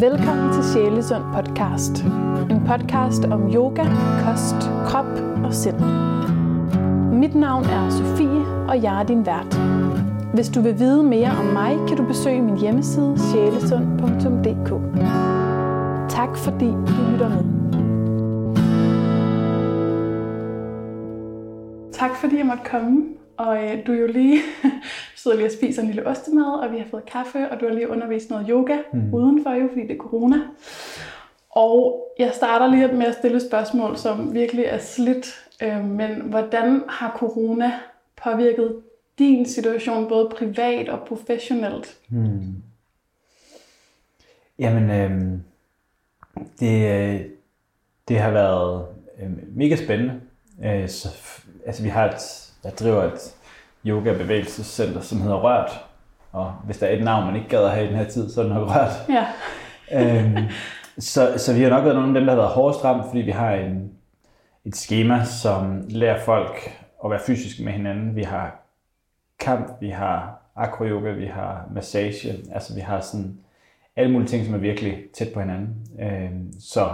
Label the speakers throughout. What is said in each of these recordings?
Speaker 1: Velkommen til Sjælesund podcast. En podcast om yoga, kost, krop og sind. Mit navn er Sofie, og jeg er din vært. Hvis du vil vide mere om mig, kan du besøge min hjemmeside sjælesund.dk. Tak fordi du lytter med. Tak fordi jeg måtte komme. Og øh, du er jo lige sidder lige og spiser en lille ostemad, og vi har fået kaffe, og du har lige undervist noget yoga mm. udenfor jo, fordi det er corona. Og jeg starter lige med at stille spørgsmål, som virkelig er slidt. Øh, men hvordan har corona påvirket din situation, både privat og professionelt? Hmm.
Speaker 2: Jamen, øh, det, det har været øh, mega spændende. Øh, så, altså, vi har et, jeg driver et yoga bevægelsescenter, som hedder Rørt. Og hvis der er et navn, man ikke gad at have i den her tid, så er det nok Rørt. Ja. øhm, så, så vi har nok været nogle af dem, der har været hårdest ramt, fordi vi har en, et schema, som lærer folk at være fysisk med hinanden. Vi har kamp, vi har akroyoga, vi har massage, altså vi har sådan alle mulige ting, som er virkelig tæt på hinanden. Øhm, så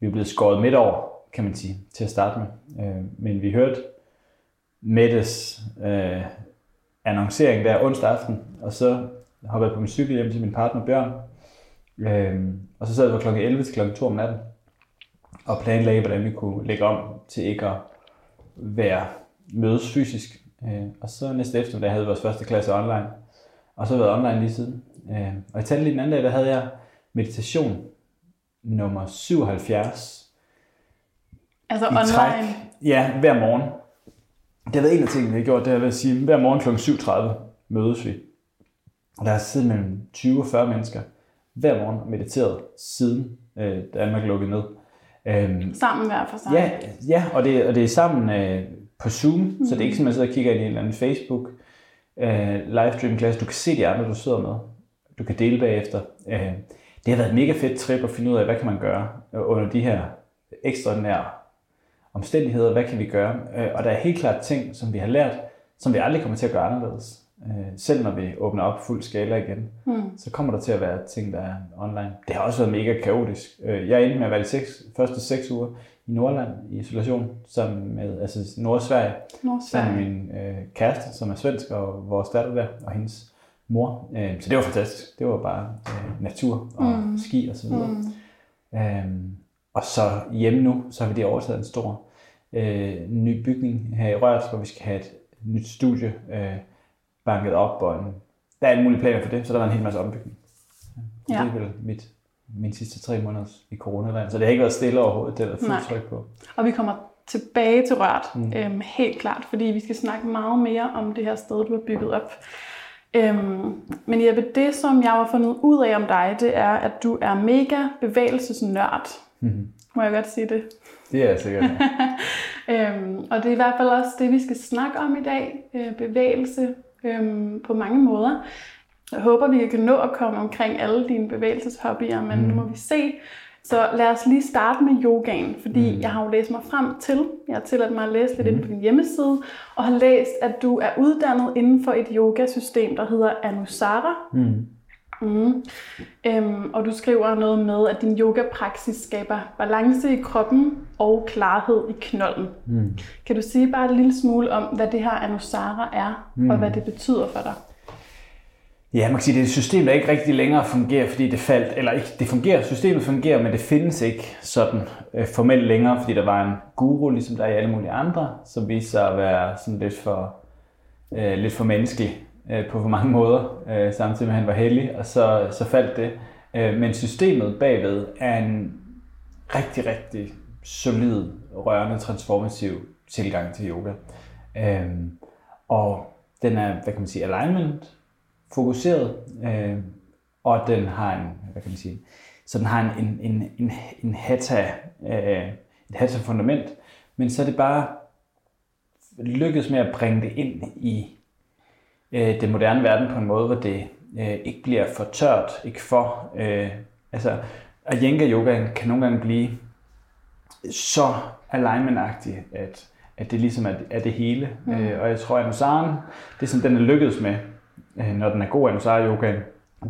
Speaker 2: vi er blevet skåret midt over, kan man sige, til at starte med. Øhm, men vi hørte Mettes øh, annoncering der onsdag aften, og så hoppede jeg på min cykel hjem til min partner Bjørn, øh, og så sad vi fra kl. 11 til kl. 2 om natten, og planlagde, hvordan vi kunne lægge om til ikke at være mødes fysisk. Øh, og så næste eftermiddag havde vi vores første klasse online, og så har været online lige siden. Øh, og i talen lige den anden dag, der havde jeg meditation nummer 77.
Speaker 1: Altså online? Træk.
Speaker 2: Ja, hver morgen. Det har været en af tingene, vi har gjort, det har været at sige, at hver morgen kl. 7.30 mødes vi. Der er siddet mellem 20 og 40 mennesker hver morgen og mediteret siden øh, Danmark lukkede ned.
Speaker 1: Øhm, sammen hver for sig?
Speaker 2: Ja, ja og, det, og det er sammen øh, på Zoom, mm. så det er ikke sådan, at man sidder og kigger ind i en eller anden Facebook øh, livestream klasse. Du kan se de andre, du sidder med. Du kan dele bagefter. Øh, det har været et mega fedt trip at finde ud af, hvad kan man gøre under de her ekstraordinære omstændigheder, hvad kan vi gøre? Øh, og der er helt klart ting, som vi har lært, som vi aldrig kommer til at gøre anderledes. Øh, selv når vi åbner op fuld skala igen, mm. så kommer der til at være ting, der er online. Det har også været mega kaotisk. Øh, jeg endte med at være de seks, første seks uger i Nordland i isolation, sammen med altså Nordsverige, Nordsverige. sammen med min øh, kæreste, som er svensk, og vores datter der, og hendes mor. Øh, så det var fantastisk. Det var bare øh, natur og mm. ski og så videre. Mm. Øh, og så hjemme nu, så har vi det overtaget en stor øh, ny bygning her i Rørs, hvor vi skal have et nyt studie øh, banket op, og en, der er alle mulige planer for det, så der var en hel masse ombygning. Ja. Det er vel mit, min sidste tre måneder i coronaland, så det har ikke været stille overhovedet, det er fuldt tryk på.
Speaker 1: Og vi kommer tilbage til Rørt, mm. øhm, helt klart, fordi vi skal snakke meget mere om det her sted, du har bygget op. Øhm, men Jeppe, det som jeg har fundet ud af om dig, det er, at du er mega bevægelsesnørd. Mm-hmm. Må jeg godt sige det?
Speaker 2: Det er sikkert.
Speaker 1: øhm, og det er i hvert fald også det, vi skal snakke om i dag. Øh, bevægelse øhm, på mange måder. Jeg håber, vi kan nå at komme omkring alle dine bevægelseshobbyer, men mm. nu må vi se. Så lad os lige starte med yogaen, fordi mm. jeg har jo læst mig frem til, jeg har tilladt mig at læse lidt mm. ind på din hjemmeside, og har læst, at du er uddannet inden for et yogasystem, der hedder Anusara. Mm. Mm. Øhm, og du skriver noget med, at din yoga-praksis skaber balance i kroppen og klarhed i knolden. Mm. Kan du sige bare en lille smule om, hvad det her Anusara er, mm. og hvad det betyder for dig?
Speaker 2: Ja, man kan sige, det er et system, der ikke rigtig længere fungerer, fordi det faldt, eller ikke, det fungerer, systemet fungerer, men det findes ikke sådan øh, formelt længere, fordi der var en guru, ligesom der er i alle mulige andre, som viste sig at være sådan lidt for, øh, lidt for menneskelig øh, på for mange måder, øh, samtidig med at han var heldig, og så, så faldt det. Øh, men systemet bagved er en rigtig, rigtig solid, rørende, transformativ tilgang til yoga. Øh, og den er, hvad kan man sige, alignment fokuseret, øh, og den har en, hvad kan man sige, så den har en, en, en, en, en hatha, øh, et hatha fundament, men så er det bare lykkedes med at bringe det ind i øh, den moderne verden på en måde, hvor det øh, ikke bliver for tørt, ikke for... Øh, altså, Iyengar yoga kan nogle gange blive så alignment at, at det ligesom er, er det hele. Mm. Øh, og jeg tror, at Anusaren, det som den er lykkedes med, øh, når den er god Anusara yoga,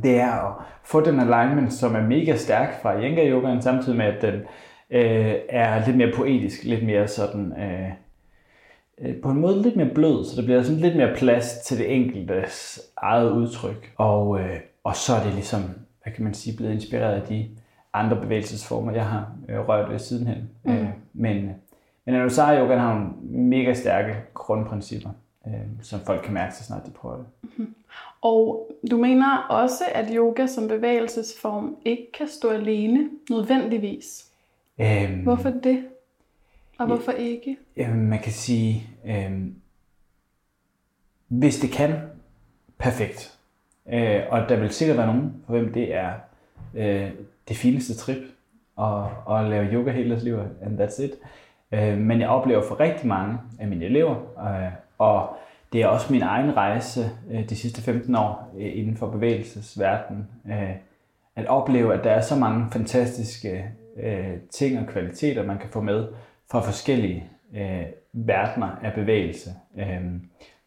Speaker 2: det er at få den alignment, som er mega stærk fra Yenga yogaen, samtidig med, at den øh, er lidt mere poetisk, lidt mere sådan, øh, på en måde lidt mere blød, så der bliver sådan lidt mere plads til det enkeltes eget udtryk. Og, øh, og så er det ligesom, hvad kan man sige, blevet inspireret af de andre bevægelsesformer, jeg har øh, rørt ved sidenhen. Mm. Øh, men, men Anusara Yoga har nogle mega stærke grundprincipper, øh, som folk kan mærke så snart de prøver det. Mm-hmm.
Speaker 1: Og du mener også, at yoga som bevægelsesform ikke kan stå alene nødvendigvis. Øhm, hvorfor det? Og hvorfor ikke?
Speaker 2: Jamen, man kan sige, øhm, hvis det kan, perfekt. Øh, og der vil sikkert være nogen, for hvem det er øh, det fineste trip at, at lave yoga hele deres liv, and that's it. Øh, men jeg oplever for rigtig mange af mine elever, øh, og det er også min egen rejse øh, de sidste 15 år øh, inden for bevægelsesverdenen, øh, at opleve, at der er så mange fantastiske ting og kvaliteter, man kan få med fra forskellige øh, verdener af bevægelse. Øh,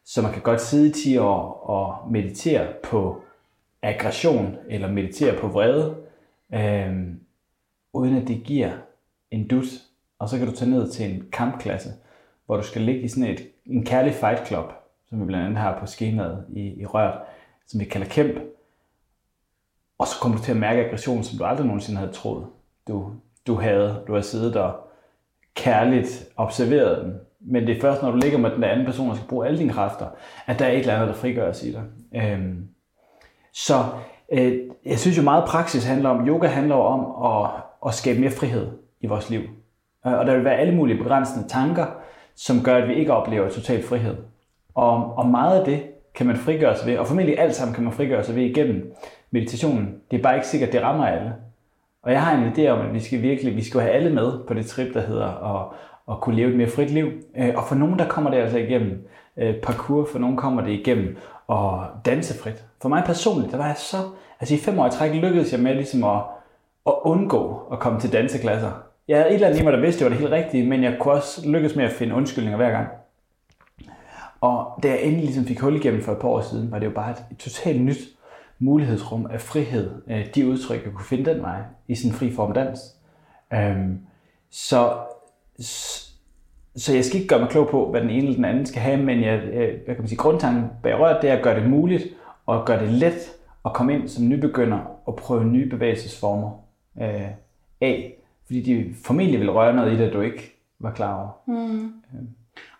Speaker 2: så man kan godt sidde i 10 år og meditere på aggression eller meditere på vrede, øh, uden at det giver en dus. Og så kan du tage ned til en kampklasse, hvor du skal ligge i sådan et, en kærlig fight club, som vi blandt andet har på skemaet i, i rørt, som vi kalder kæmp. Og så kommer du til at mærke aggression, som du aldrig nogensinde havde troet, du, du havde. Du har siddet og kærligt observeret den. Men det er først, når du ligger med den anden person, og skal bruge alle dine kræfter, at der er et eller andet, der frigøres i dig. Øhm, så øh, jeg synes jo meget praksis handler om, yoga handler om at, at skabe mere frihed i vores liv. Øh, og der vil være alle mulige begrænsende tanker, som gør, at vi ikke oplever total frihed. Og, og meget af det kan man frigøre sig ved, og formentlig alt sammen kan man frigøre sig ved igennem meditationen. Det er bare ikke sikkert, at det rammer alle. Og jeg har en idé om, at vi skal virkelig vi skal have alle med på det trip, der hedder at, at kunne leve et mere frit liv. Øh, og for nogen, der kommer det altså igennem øh, parkour, for nogen kommer det igennem at danse frit. For mig personligt, der var jeg så... Altså i fem år i træk lykkedes jeg med ligesom at, at undgå at komme til danseklasser. Jeg havde et eller andet i mig, der vidste, det var det helt rigtige, men jeg kunne også lykkes med at finde undskyldninger hver gang. Og da jeg endelig ligesom fik hul igennem for et par år siden, var det jo bare et, et totalt nyt mulighedsrum af frihed. De udtryk, jeg kunne finde den vej i sådan en fri form dans. Øhm, så, så jeg skal ikke gøre mig klog på, hvad den ene eller den anden skal have, men jeg, hvad kan man sige, grundtanken bag røret, det er at gøre det muligt og gøre det let at komme ind som nybegynder og prøve nye bevægelsesformer øh, af. Fordi de formentlig vil røre noget i det, du ikke var klar over. Mm. Øhm.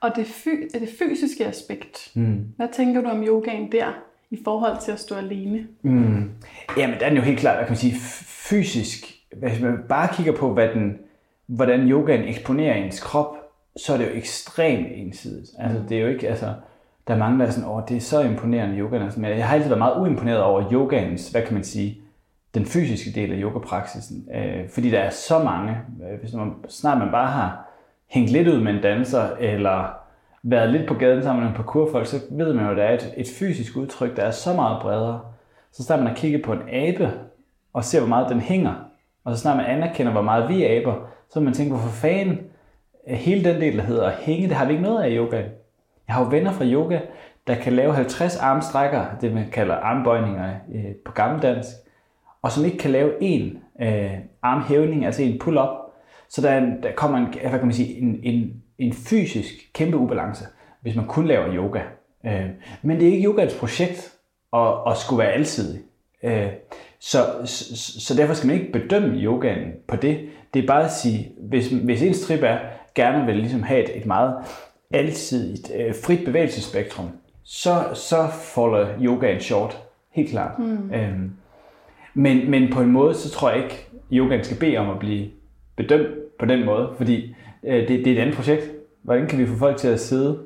Speaker 1: Og det, fy- det fysiske aspekt, mm. hvad tænker du om yogaen der, i forhold til at stå alene?
Speaker 2: Mm. Jamen, der er jo helt klart, hvad kan man sige, fysisk, hvis man bare kigger på, hvad den, hvordan yogaen eksponerer ens krop, så er det jo ekstremt ensidigt. Altså, mm. det er jo ikke, altså, der er mange, der er sådan, åh, det er så imponerende yogaen. Altså, men jeg har altid været meget uimponeret over yogaens, hvad kan man sige, den fysiske del af yogapraksisen. Øh, fordi der er så mange, øh, hvis man, snart man bare har hængt lidt ud med en danser, eller været lidt på gaden sammen med en parkourfolk, så ved man jo, at der er et, et fysisk udtryk, der er så meget bredere. Så snart man har kigget på en abe, og ser, hvor meget den hænger, og så snart man anerkender, hvor meget vi er aber, så vil man tænke, hvorfor fanden hele den del, der hedder at hænge, det har vi ikke noget af i yoga. Jeg har jo venner fra yoga, der kan lave 50 armstrækker, det man kalder armbøjninger øh, på gammeldansk, og som ikke kan lave en øh, armhævning, altså en pull-up, så der, der kommer en, hvad kan man sige, en, en, en fysisk kæmpe ubalance, hvis man kun laver yoga. Øh, men det er ikke yogans projekt at, at skulle være alsidig. Øh, så, så, så derfor skal man ikke bedømme yogaen på det. Det er bare at sige, hvis, hvis ens trip er, gerne vil ligesom have et, et meget alsidigt, øh, frit bevægelsesspektrum, så, så folder yogaen short. Helt klart. Mm. Øhm, men, men på en måde, så tror jeg ikke, yogaen skal bede om at blive bedømt på den måde, fordi øh, det, det er et andet projekt. Hvordan kan vi få folk til at sidde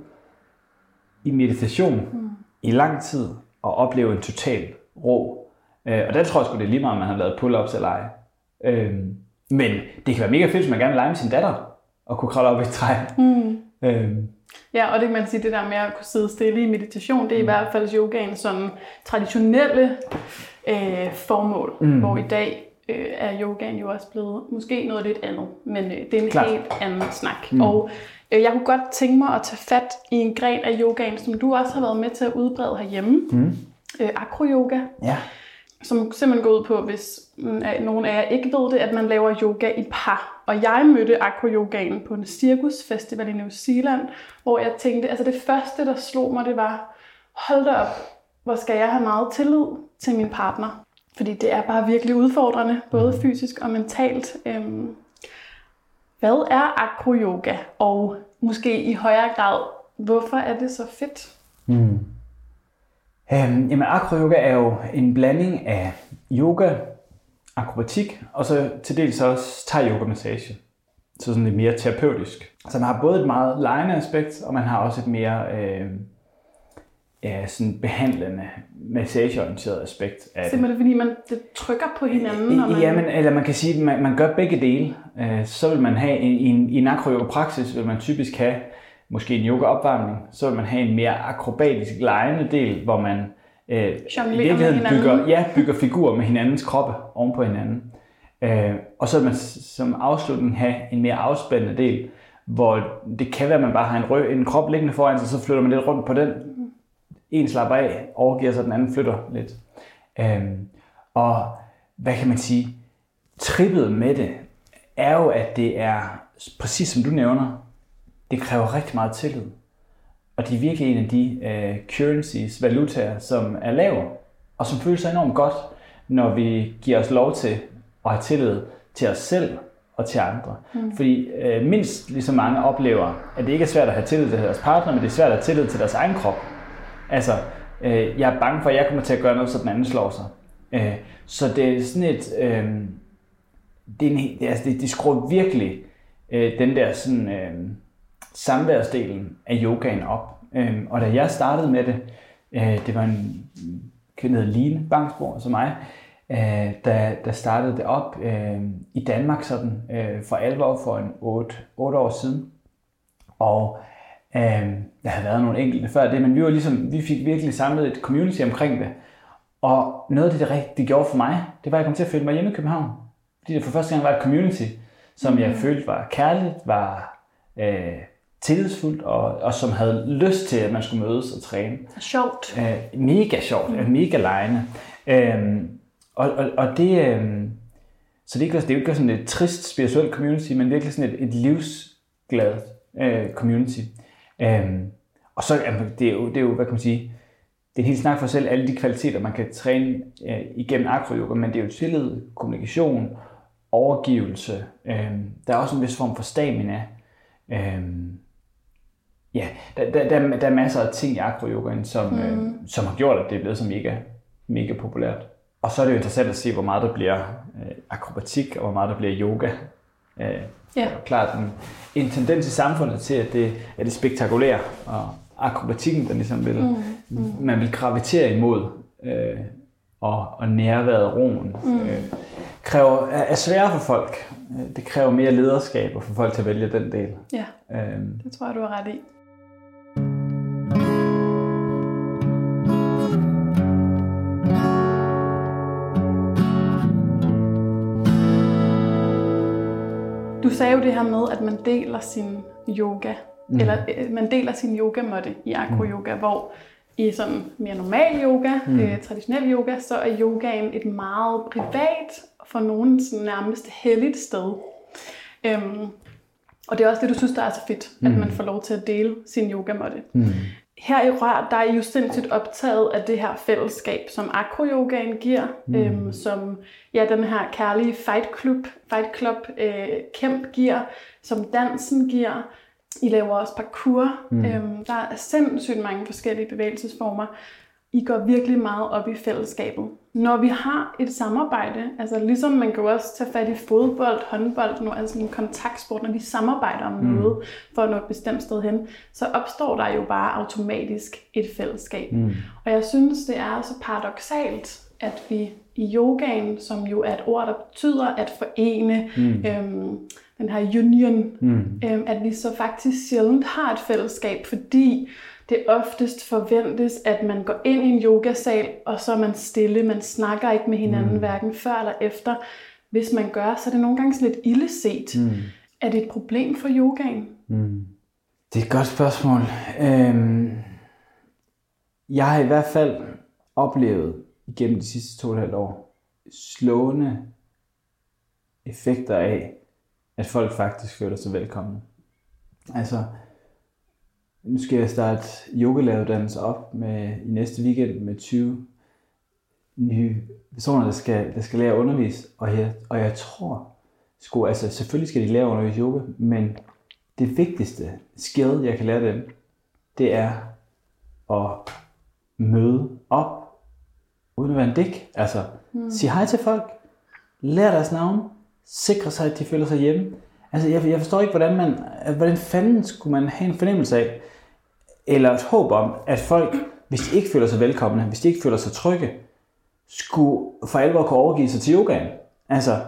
Speaker 2: i meditation mm. i lang tid og opleve en total ro? Øh, og der tror jeg sgu, det er lige meget, om man har lavet pull-ups eller ej. Øh, men det kan være mega fedt, hvis man gerne vil lege med sin datter og kunne kravle op i et træ. Mm.
Speaker 1: Øh, Ja, og det kan man sige, det der med at kunne sidde stille i meditation, det er mm. i hvert fald yogaen sådan traditionelle øh, formål, mm. hvor i dag øh, er yogaen jo også blevet måske noget lidt andet, men øh, det er en Klar. helt anden snak. Mm. Og øh, jeg kunne godt tænke mig at tage fat i en gren af yogaen, som du også har været med til at udbrede herhjemme. Mm. Øh, akroyoga. Ja. som simpelthen går ud på, hvis nogen af jer ikke ved det, at man laver yoga i par. Og jeg mødte acro-yogaen på en cirkusfestival i New Zealand, hvor jeg tænkte, altså det første, der slog mig, det var, hold da op, hvor skal jeg have meget tillid til min partner. Fordi det er bare virkelig udfordrende, både mm. fysisk og mentalt. Øhm, hvad er acro-yoga? Og måske i højere grad, hvorfor er det så fedt? Mm.
Speaker 2: Øhm, jamen acro-yoga er jo en blanding af yoga, akrobatik, og så til dels også thai yoga massage. Så sådan lidt mere terapeutisk. Så man har både et meget lejende aspekt, og man har også et mere øh, ja, sådan behandlende, massageorienteret aspekt
Speaker 1: af Simpelthen det. fordi man det trykker på hinanden?
Speaker 2: Og man... Ja, men, eller man kan sige, at man, man gør begge dele. Øh, så vil man have, i, i en, i en akro-yoga-praksis vil man typisk have måske en yoga-opvarmning, så vil man have en mere akrobatisk lejende del, hvor man
Speaker 1: øh, virkeligheden
Speaker 2: bygger, ja, bygger figurer med hinandens kroppe oven på hinanden. Øh, og så vil man som afslutning have en mere afspændende del, hvor det kan være, at man bare har en, rø- en krop liggende foran sig, så flytter man lidt rundt på den. En slapper af, overgiver sig, den anden flytter lidt. Øh, og hvad kan man sige? Trippet med det er jo, at det er, præcis som du nævner, det kræver rigtig meget tillid. Og de er virkelig en af de uh, currencies, valutaer, som er lav, og som føles enormt godt, når vi giver os lov til at have tillid til os selv og til andre. Mm. Fordi uh, mindst lige så mange oplever, at det ikke er svært at have tillid til deres partner, men det er svært at have tillid til deres egen krop. Altså, øh, jeg er bange for, at jeg kommer til at gøre noget, så den anden slår sig. Øh, så det er sådan et... Øh, det, er en, det, altså, det, det skruer virkelig øh, den der sådan... øh, samværsdelen af yogaen op. Øh, og da jeg startede med det, øh, det var en kvinde, der Line Bangsborg, som mig, øh, der, der startede det op øh, i Danmark sådan, øh, for alvor for en 8, 8 år siden. Og øh, der havde været nogle enkelte før det, men vi, var ligesom, vi fik virkelig samlet et community omkring det. Og noget af det, det, det gjorde for mig, det var, at jeg kom til at føle mig hjemme i København. Fordi det for første gang var et community, som jeg mm. følte var kærligt, var øh, tillidsfuldt, og, og som havde lyst til, at man skulle mødes og træne.
Speaker 1: Sjovt.
Speaker 2: Øh, mega sjovt, mm. mega lejende. Øh, og, og, og det, øh, så det er, ikke, det er jo ikke sådan et trist spirituelt community, men virkelig sådan et, et livsglad øh, community. Øh, og så det er jo, det er jo, hvad kan man sige, det er en helt snak for selv, alle de kvaliteter, man kan træne øh, igennem akroyoga, men det er jo tillid, kommunikation, overgivelse. Øh, der er også en vis form for stamina. Øh, ja, der, der, der, der er masser af ting i akroyogaen, som, mm. øh, som har gjort, at det er blevet så mega, mega populært. Og så er det jo interessant at se, hvor meget der bliver øh, akrobatik, og hvor meget der bliver yoga. Øh, ja. Klart en, en tendens i samfundet til, at det er det spektakulære, og akrobatikken, der ligesom vil, mm. Mm. man vil gravitere imod, øh, og, og nærværet roen, mm. øh, kræver, er, er sværere for folk. Det kræver mere lederskab at få folk til at vælge den del.
Speaker 1: Ja, øh, det tror jeg, du har ret i. sagde jo det her med, at man deler sin yoga, mm. eller øh, man deler sin yogamåtte i akro-yoga, mm. hvor i sådan mere normal yoga, mm. øh, traditionel yoga, så er yogaen et meget privat, for nogen sådan nærmest helligt sted. Øhm, og det er også det, du synes, der er så fedt, mm. at man får lov til at dele sin yogamåtte. Mm. Her i Rør, der er I jo sindssygt optaget af det her fællesskab, som akro-yogaen giver, mm. øhm, som ja, den her kærlige fight club, fight club øh, kæmp giver, som dansen giver. I laver også parkour. Mm. Øhm, der er sindssygt mange forskellige bevægelsesformer. I går virkelig meget op i fællesskabet. Når vi har et samarbejde, altså ligesom man kan også tage fat i fodbold, håndbold, nu, altså en kontaktsport, når vi samarbejder om mm. noget for at nå et bestemt sted hen, så opstår der jo bare automatisk et fællesskab. Mm. Og jeg synes, det er så paradoxalt, at vi i yogaen, som jo er et ord, der betyder at forene, mm. øhm, den her union, mm. øhm, at vi så faktisk sjældent har et fællesskab, fordi det oftest forventes, at man går ind i en yogasal, og så er man stille. Man snakker ikke med hinanden, mm. hverken før eller efter. Hvis man gør, så er det nogle gange sådan lidt illeset. Mm. Er det et problem for yogaen? Mm.
Speaker 2: Det er et godt spørgsmål. Øhm, jeg har i hvert fald oplevet igennem de sidste to og et halvt år slående effekter af, at folk faktisk føler sig velkomne. Altså, nu skal jeg starte yogalæreruddannelse op med, i næste weekend med 20 nye personer, der skal, der skal lære at undervise. Og jeg, og jeg tror, sgu, altså selvfølgelig skal de lære at undervise yoga, men det vigtigste skill, jeg kan lære dem, det er at møde op, uden at være en dæk. Altså, mm. sige hej til folk, lære deres navn, sikre sig, at de føler sig hjemme. Altså, jeg, jeg forstår ikke, hvordan man, hvordan fanden skulle man have en fornemmelse af, eller et håb om, at folk, hvis de ikke føler sig velkomne, hvis de ikke føler sig trygge, skulle for alvor kunne overgive sig til yogaen. Altså,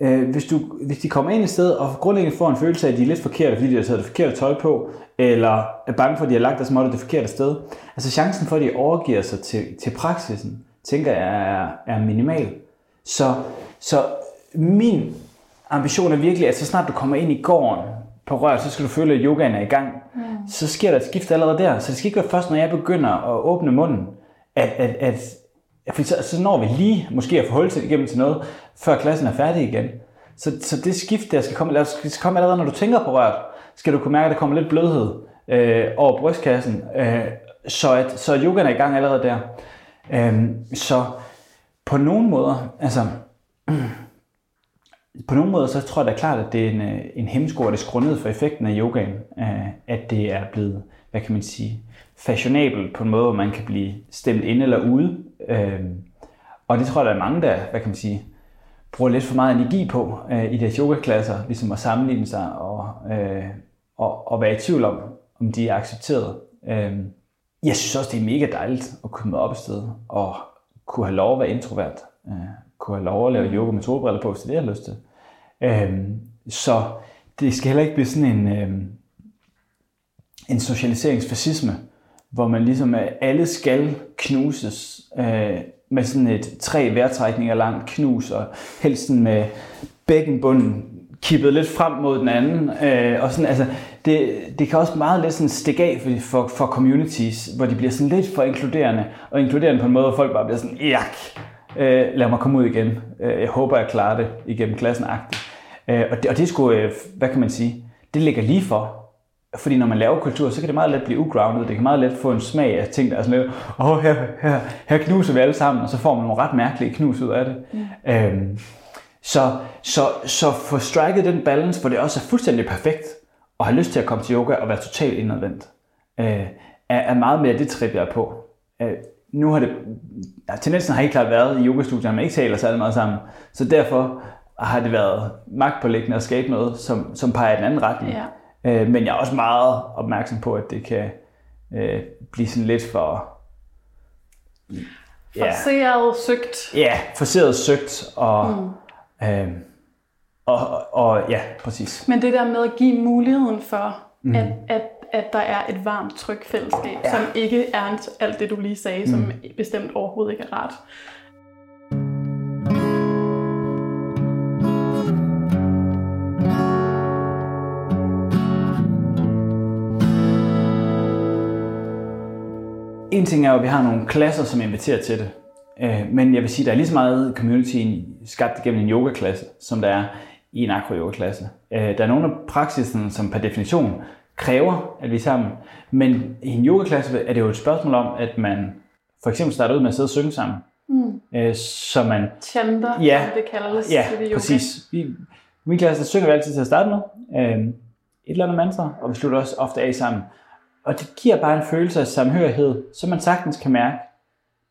Speaker 2: øh, hvis, du, hvis de kommer ind i sted og grundlæggende får en følelse af, at de er lidt forkerte, fordi de har taget det forkerte tøj på, eller er bange for, at de har lagt deres måtte det forkerte sted, altså chancen for, at de overgiver sig til, til praksisen, tænker jeg er, er minimal. Så, så min ambition er virkelig, at så snart du kommer ind i gården på rør, så skal du føle, at yogaen er i gang. Mm. Så sker der et skift allerede der. Så det skal ikke være først, når jeg begynder at åbne munden, at, at, at for så, så når vi lige måske at få hul til igennem til noget, før klassen er færdig igen. Så, så det skift der skal komme, skal komme allerede, når du tænker på røret, skal du kunne mærke, at der kommer lidt blødhed øh, over brystkassen, øh, så, at, så yogaen er i gang allerede der. Øh, så på nogle måder, altså på nogle måder, så tror jeg da klart, at det er en, øh, en hemmesko, og det skruer ned for effekten af yogaen, øh, at det er blevet, hvad kan man sige, fashionabel på en måde, hvor man kan blive stemt ind eller ude. Øhm, og det tror jeg, der er mange, der, hvad kan man sige, bruger lidt for meget energi på øh, i deres yogaklasser, ligesom at sammenligne sig og, og, og være i tvivl om, om de er accepteret. Øhm, jeg synes også, det er mega dejligt at komme op et sted og kunne have lov at være introvert kunne have lov at lave yoga med solbriller på, hvis det er det, jeg har lyst til. Øhm, så det skal heller ikke blive sådan en, øhm, en socialiseringsfascisme, hvor man ligesom øh, alle skal knuses øh, med sådan et tre vejrtrækninger langt knus, og helst sådan med bækkenbunden kippet lidt frem mod den anden. Øh, og sådan, altså, det, det kan også meget lidt sådan stikke af for, for, for communities, hvor de bliver sådan lidt for inkluderende, og inkluderende på en måde, hvor folk bare bliver sådan, jak, Øh, lad mig komme ud igen. Øh, jeg håber, jeg klarer det igennem klassen agtigt. Øh, og, det, og det skulle, øh, hvad kan man sige, det ligger lige for. Fordi når man laver kultur, så kan det meget let blive ugrounded. Det kan meget let få en smag af ting, der er sådan lidt, åh, oh, her, her, her knuser vi alle sammen, og så får man nogle ret mærkelige knus ud af det. Mm. Øhm, så, så, så få striket den balance, hvor det også er fuldstændig perfekt, og har lyst til at komme til yoga og være totalt indadvendt, øh, er, er meget mere det trip, jeg er på. Øh, nu har det, ja, tendensen har helt klart været i yogastudierne, at man ikke taler særlig meget sammen. Så derfor har det været magtpålæggende at skabe noget, som, som peger i den anden retning. Ja. Øh, men jeg er også meget opmærksom på, at det kan øh, blive sådan lidt for...
Speaker 1: Ja, forseret søgt.
Speaker 2: Ja, forseret søgt og... Mm. Øh, og, og ja, præcis.
Speaker 1: Men det der med at give muligheden for, mm. at, at at der er et varmt, trygt fællesskab, ja. som ikke er alt det, du lige sagde, mm. som bestemt overhovedet ikke er rart.
Speaker 2: En ting er jo, at vi har nogle klasser, som inviterer til det. Øh, men jeg vil sige, at der er lige så meget community skabt gennem en yogaklasse, som der er i en akro-yoga-klasse. Øh, der er nogle af praksisen, som per definition kræver, at vi er sammen. Men i en yogaklasse er det jo et spørgsmål om, at man for eksempel starter ud med at sidde og synge sammen. Mm. Øh, så man...
Speaker 1: Chanter,
Speaker 2: ja,
Speaker 1: som det kaldes
Speaker 2: ja, i yoga. præcis. I min klasse synger vi altid til at starte med. Øh, et eller andet mantra, og vi slutter også ofte af sammen. Og det giver bare en følelse af samhørighed, som man sagtens kan mærke.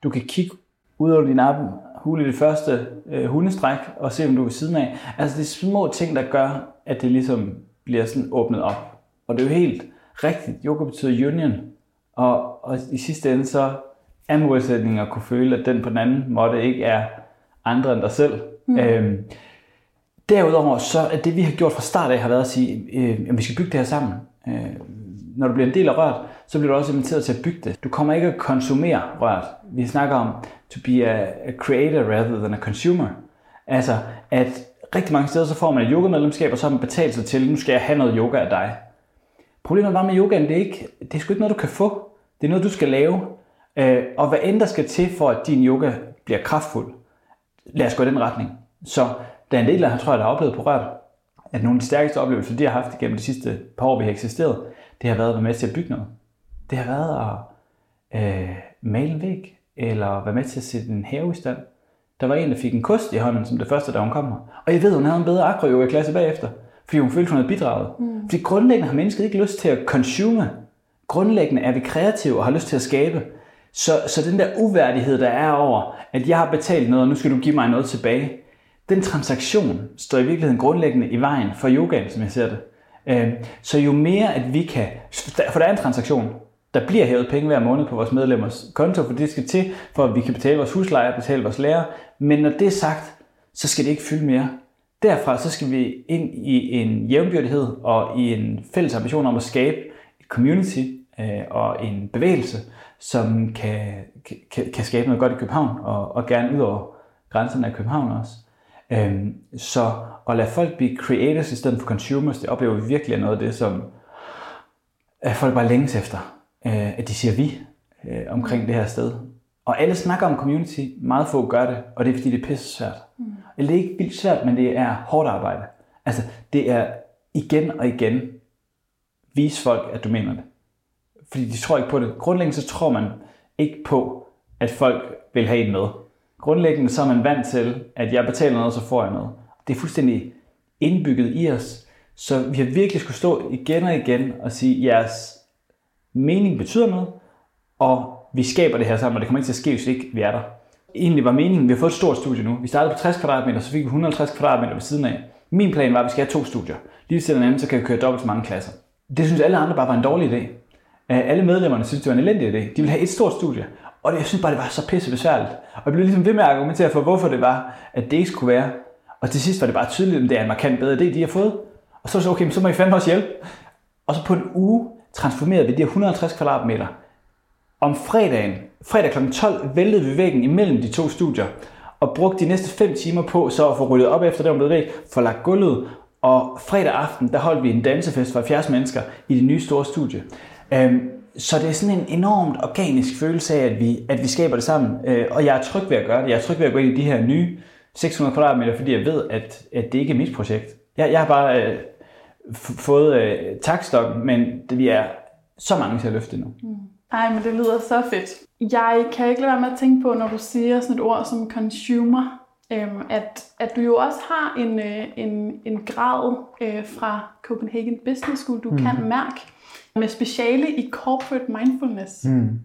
Speaker 2: Du kan kigge ud over din arm, hule i det første øh, hundestræk, og se, om du er ved siden af. Altså det er små ting, der gør, at det ligesom bliver sådan åbnet op. Og det er jo helt rigtigt. Yoga betyder union. Og, og i sidste ende så er målsætningen at kunne føle, at den på den anden måde ikke er andre end dig selv. Mm. Øhm, derudover så er det, vi har gjort fra start af, har været at sige, øh, at vi skal bygge det her sammen. Øh, når du bliver en del af rørt, så bliver du også inviteret til at bygge det. Du kommer ikke at konsumere rørt. Vi snakker om to be a, a creator rather than a consumer. Altså, at rigtig mange steder så får man et yoga-medlemskab, og så har man betalt sig til, nu skal jeg have noget yoga af dig. Problemet var med yogaen, det er, ikke, det er sgu ikke noget, du kan få. Det er noget, du skal lave. Øh, og hvad end der skal til for, at din yoga bliver kraftfuld. Lad os gå i den retning. Så der er en del af, tror jeg, der har oplevet på rørt, at nogle af de stærkeste oplevelser, de har haft gennem de sidste par år, vi har eksisteret, det har været at være med til at bygge noget. Det har været at øh, male en væg, eller være med til at sætte en have i stand. Der var en, der fik en kost i hånden som det første, da hun kom her. Og jeg ved, hun havde en bedre akro klasse bagefter, fordi hun følte, hun havde bidraget. Mm. Fordi grundlæggende har mennesket ikke lyst til at consume. Grundlæggende er vi kreative og har lyst til at skabe. Så, så den der uværdighed, der er over, at jeg har betalt noget, og nu skal du give mig noget tilbage, den transaktion står i virkeligheden grundlæggende i vejen for yogaen, som jeg ser det. Øhm, så jo mere, at vi kan... For der er en transaktion. Der bliver hævet penge hver måned på vores medlemmers konto, for det skal til, for at vi kan betale vores husleje og betale vores lærer. Men når det er sagt, så skal det ikke fylde mere. Derfra så skal vi ind i en jævnbyrdighed og i en fælles ambition om at skabe et community øh, og en bevægelse, som kan, kan, kan skabe noget godt i København og, og gerne ud over grænserne af København også. Øhm, så at lade folk blive creators i stedet for consumers, det oplever vi virkelig er noget af det, som at folk bare længes efter. Øh, at de siger vi øh, omkring det her sted. Og alle snakker om community, meget få gør det, og det er fordi det er pisse svært. Mm. Eller det er ikke vildt svært, men det er hårdt arbejde. Altså det er igen og igen vise folk, at du mener det. Fordi de tror ikke på det. Grundlæggende så tror man ikke på, at folk vil have en med. Grundlæggende så er man vant til, at jeg betaler noget, så får jeg noget. Det er fuldstændig indbygget i os. Så vi har virkelig skulle stå igen og igen og sige, at jeres mening betyder noget, og vi skaber det her sammen, og det kommer ikke til at ske, hvis ikke vi er der. Egentlig var meningen, vi har fået et stort studie nu. Vi startede på 60 kvadratmeter, så fik vi 150 kvadratmeter ved siden af. Min plan var, at vi skal have to studier. Lige til den anden, så kan vi køre dobbelt så mange klasser. Det synes alle andre bare var en dårlig idé. Øh, alle medlemmerne synes, det var en elendig idé. De ville have et stort studie. Og jeg synes bare, det var så pisse besværligt. Og jeg blev ligesom ved med at argumentere for, hvorfor det var, at det ikke skulle være. Og til sidst var det bare tydeligt, at det er en markant bedre idé, de har fået. Og så så okay, så må I fandme også hjælpe. Og så på en uge transformerede vi de her 150 kvadratmeter. Om fredagen, fredag kl. 12, væltede vi væggen imellem de to studier, og brugte de næste 5 timer på så at få ryddet op efter det, var blevet væk, få lagt gulvet, og fredag aften, der holdt vi en dansefest for 70 mennesker i det nye store studie. Øhm, så det er sådan en enormt organisk følelse af, at vi, at vi skaber det sammen. Øh, og jeg er tryg ved at gøre det. Jeg er tryg ved at gå ind i de her nye 600 kvadratmeter, fordi jeg ved, at, at det ikke er mit projekt. Jeg, jeg har bare øh, fået øh, takstokken, men det, vi er så mange til at løfte nu. Mm.
Speaker 1: Ej, men det lyder så fedt. Jeg kan ikke lade være med at tænke på, når du siger sådan et ord som consumer, øhm, at, at du jo også har en, øh, en, en grad øh, fra Copenhagen Business School, du mm. kan mærke, med speciale i corporate mindfulness. Mm.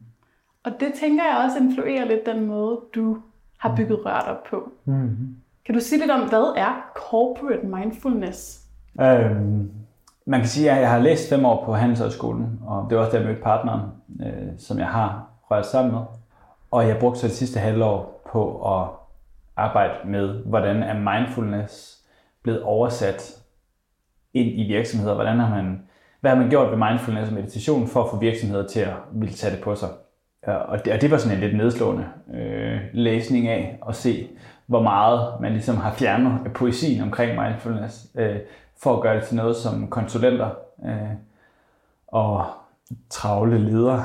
Speaker 1: Og det tænker jeg også influerer lidt den måde, du har bygget rørt op på. Mm. Kan du sige lidt om, hvad er corporate mindfulness?
Speaker 2: Øhm, man kan sige, at jeg har læst fem år på Handelshøjskolen, og det var også der, jeg mødte partneren, øh, som jeg har rørt sammen med. Og jeg brugte så det sidste halvår på at arbejde med, hvordan er mindfulness blevet oversat ind i virksomheder. Hvordan har man, hvad har man gjort ved mindfulness og meditation for at få virksomheder til at ville tage det på sig? Øh, og det, og det var sådan en lidt nedslående øh, læsning af at se, hvor meget man ligesom har fjernet af poesien omkring mindfulness. Øh, for at gøre det til noget, som konsulenter øh, og travle ledere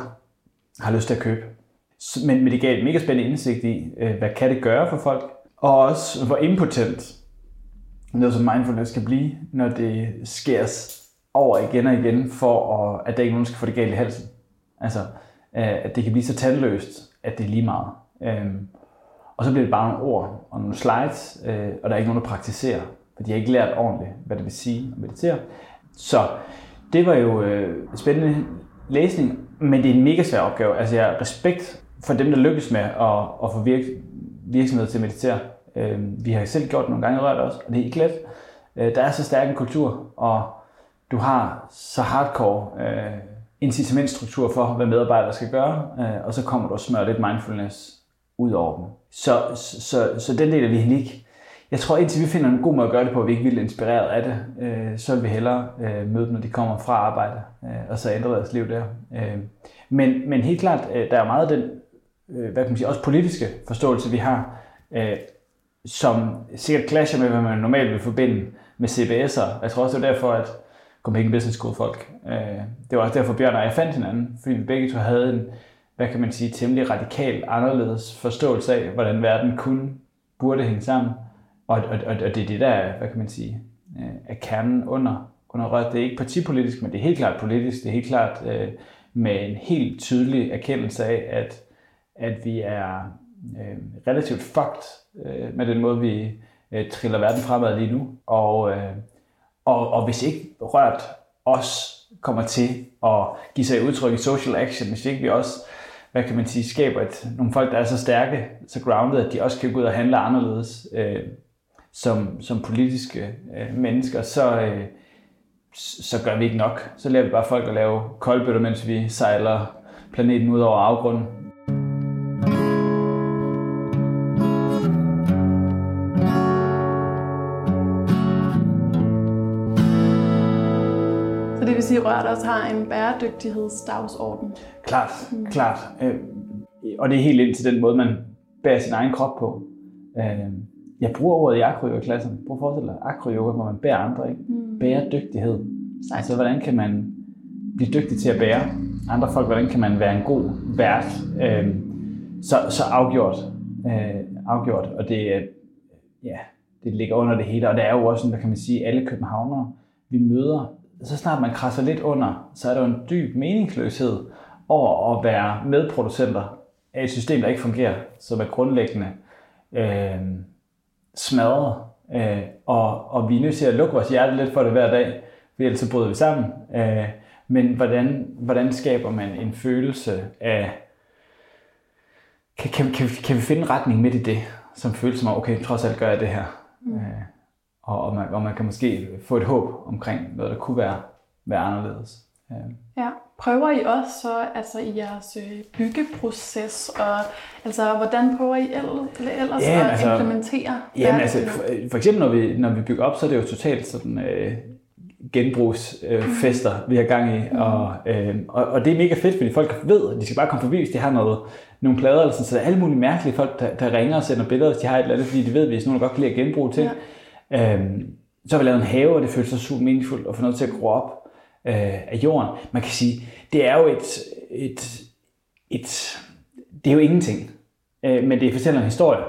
Speaker 2: har lyst til at købe. Men, men det gav et mega spændende indsigt i, øh, hvad kan det gøre for folk, og også hvor impotent noget som mindfulness kan blive, når det skæres over igen og igen, for at, at der ikke nogen skal få det galt i halsen. Altså, øh, at det kan blive så tandløst, at det er lige meget. Øh, og så bliver det bare nogle ord og nogle slides, øh, og der er ikke nogen, der praktiserer for de har ikke lært ordentligt, hvad det vil sige at meditere. Så det var jo øh, spændende læsning, men det er en mega svær opgave. Altså jeg har respekt for dem, der lykkes med at, at få virk, virksomheder til at meditere. Øh, vi har selv gjort det nogle gange rørt også, og det er ikke let. Øh, der er så stærk en kultur, og du har så hardcore øh, incitamentstruktur for, hvad medarbejdere skal gøre, øh, og så kommer du og smører lidt mindfulness ud over dem. Så, så, så, så den del er vi ikke jeg tror indtil vi finder en god måde at gøre det på, at vi ikke er vildt inspireret af det, øh, så vil vi hellere øh, møde dem, når de kommer fra arbejde, øh, og så ændre deres liv der. Øh, men, men helt klart, øh, der er meget af den, øh, hvad kan man sige, også politiske forståelse, vi har, øh, som sikkert clasher med, hvad man normalt vil forbinde med CBS'er. Jeg tror også, det er derfor, at Copenhagen Business School folk, øh, det var også derfor, Bjørn og jeg fandt hinanden, fordi vi begge to havde en, hvad kan man sige, temmelig radikal anderledes forståelse af, hvordan verden kunne, burde hænge sammen. Og, og, og, og det er det, der er, hvad kan man sige, øh, er kernen under, under rødt. Det er ikke partipolitisk, men det er helt klart politisk. Det er helt klart øh, med en helt tydelig erkendelse af, at, at vi er øh, relativt fucked øh, med den måde, vi øh, triller verden fremad lige nu. Og, øh, og, og hvis ikke rørt os kommer til at give sig udtryk i social action, hvis ikke vi også hvad kan man sige, skaber et, nogle folk, der er så stærke, så grounded, at de også kan gå ud og handle anderledes øh, som, som politiske øh, mennesker, så, øh, så gør vi ikke nok. Så lærer vi bare folk at lave koldbøtter, mens vi sejler planeten ud over afgrunden.
Speaker 1: sige, Rørt også har en bæredygtighedsdagsorden.
Speaker 2: Klart, mm. klart. Øh, og det er helt ind til den måde, man bærer sin egen krop på. Øh, jeg bruger ordet i akroyoga-klassen. Prøv at forestille dig, akroyoga, hvor man bærer andre. Ikke? Mm. Bæredygtighed. Sejt. Altså, hvordan kan man blive dygtig til at bære andre folk? Hvordan kan man være en god vært? Øh, så, så afgjort. afgjort. Og det, ja, det ligger under det hele. Og det er jo også, hvad kan man sige, alle københavnere, vi møder så snart man krasser lidt under, så er der en dyb meningsløshed over at være medproducenter af et system, der ikke fungerer, som er grundlæggende øh, smadret. Øh, og, og vi er nødt til at lukke vores hjerte lidt for det hver dag, for ellers så bryder vi sammen. Øh, men hvordan, hvordan skaber man en følelse af, kan, kan, kan, kan vi finde en retning midt i det, som føles som, okay, trods alt gør jeg det her. Mm. Øh, og, og, man, og man kan måske få et håb omkring noget, der kunne være, være anderledes.
Speaker 1: Ja. ja. Prøver I også så altså i jeres øh, byggeproces, og altså hvordan prøver I ellers ja, at altså, implementere
Speaker 2: Ja, altså, for, for eksempel når vi, når vi bygger op, så er det jo totalt sådan øh, genbrugsfester, øh, vi har gang i, mm. og, øh, og, og det er mega fedt, fordi folk ved, at de skal bare komme forbi, hvis de har noget, nogle plader, eller sådan, så der er alle mulige mærkelige folk, der, der ringer og sender billeder, hvis de har et eller andet, fordi de ved, hvis nogen godt kan lide at genbruge ting. Ja. Øhm, så har vi lavet en have, og det føles så super meningsfuldt at få noget til at gro op øh, af jorden. Man kan sige, det er jo et, et, et det er jo ingenting, øh, men det fortæller en historie,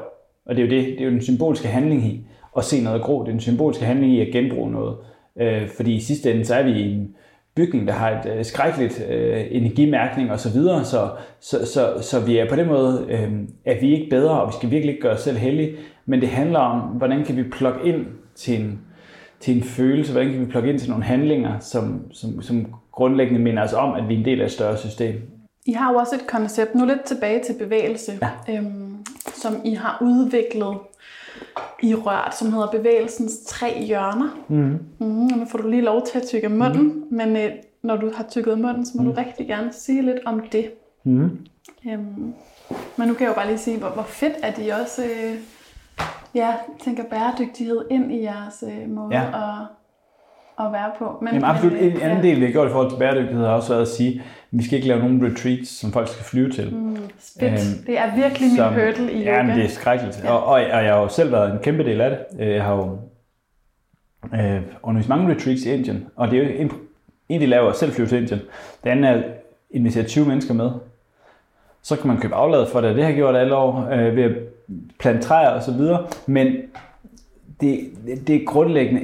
Speaker 2: og det er jo det, det er jo den symbolske handling i at se noget gro, det er den symbolske handling i at genbruge noget, øh, fordi i sidste ende, så er vi i en bygning, der har et øh, skrækkeligt øh, energimærkning osv., så, videre, så, så, så, så vi er på den måde, øh, at vi ikke bedre, og vi skal virkelig ikke gøre os selv heldige, men det handler om, hvordan kan vi plukke ind til en, til en følelse, hvordan kan vi plukke ind til nogle handlinger, som, som, som grundlæggende minder os om, at vi er en del af et større system.
Speaker 1: I har jo også et koncept, nu lidt tilbage til bevægelse, ja. øhm, som I har udviklet i rørt, som hedder bevægelsens tre hjørner. Mm. Mm, og nu får du lige lov til at tykke munden, mm. men øh, når du har tykket munden, så må mm. du rigtig gerne sige lidt om det. Mm. Øhm, men nu kan jeg jo bare lige sige, hvor, hvor fedt at I også øh, ja, tænker bæredygtighed ind i jeres øh, måde ja. at, at være på.
Speaker 2: Men, Jamen absolut. Men, en anden ja. del, vi har gjort i forhold til bæredygtighed, har også været at sige, at vi skal ikke lave nogen retreats, som folk skal flyve til. Mm,
Speaker 1: spit. Øhm, det er virkelig min som, hurdle i.
Speaker 2: Ja, men det er skrækkeligt. Ja. Og, og, og, jeg har jo selv været en kæmpe del af det. Jeg har jo øh, undervist mange retreats i Indien, og det er jo en, en de laver selv flyve til Indien. Det andet er at invitere 20 mennesker med. Så kan man købe aflad for det. Det har jeg gjort alle år øh, ved at plante træer og så videre. Men det, det, grundlæggende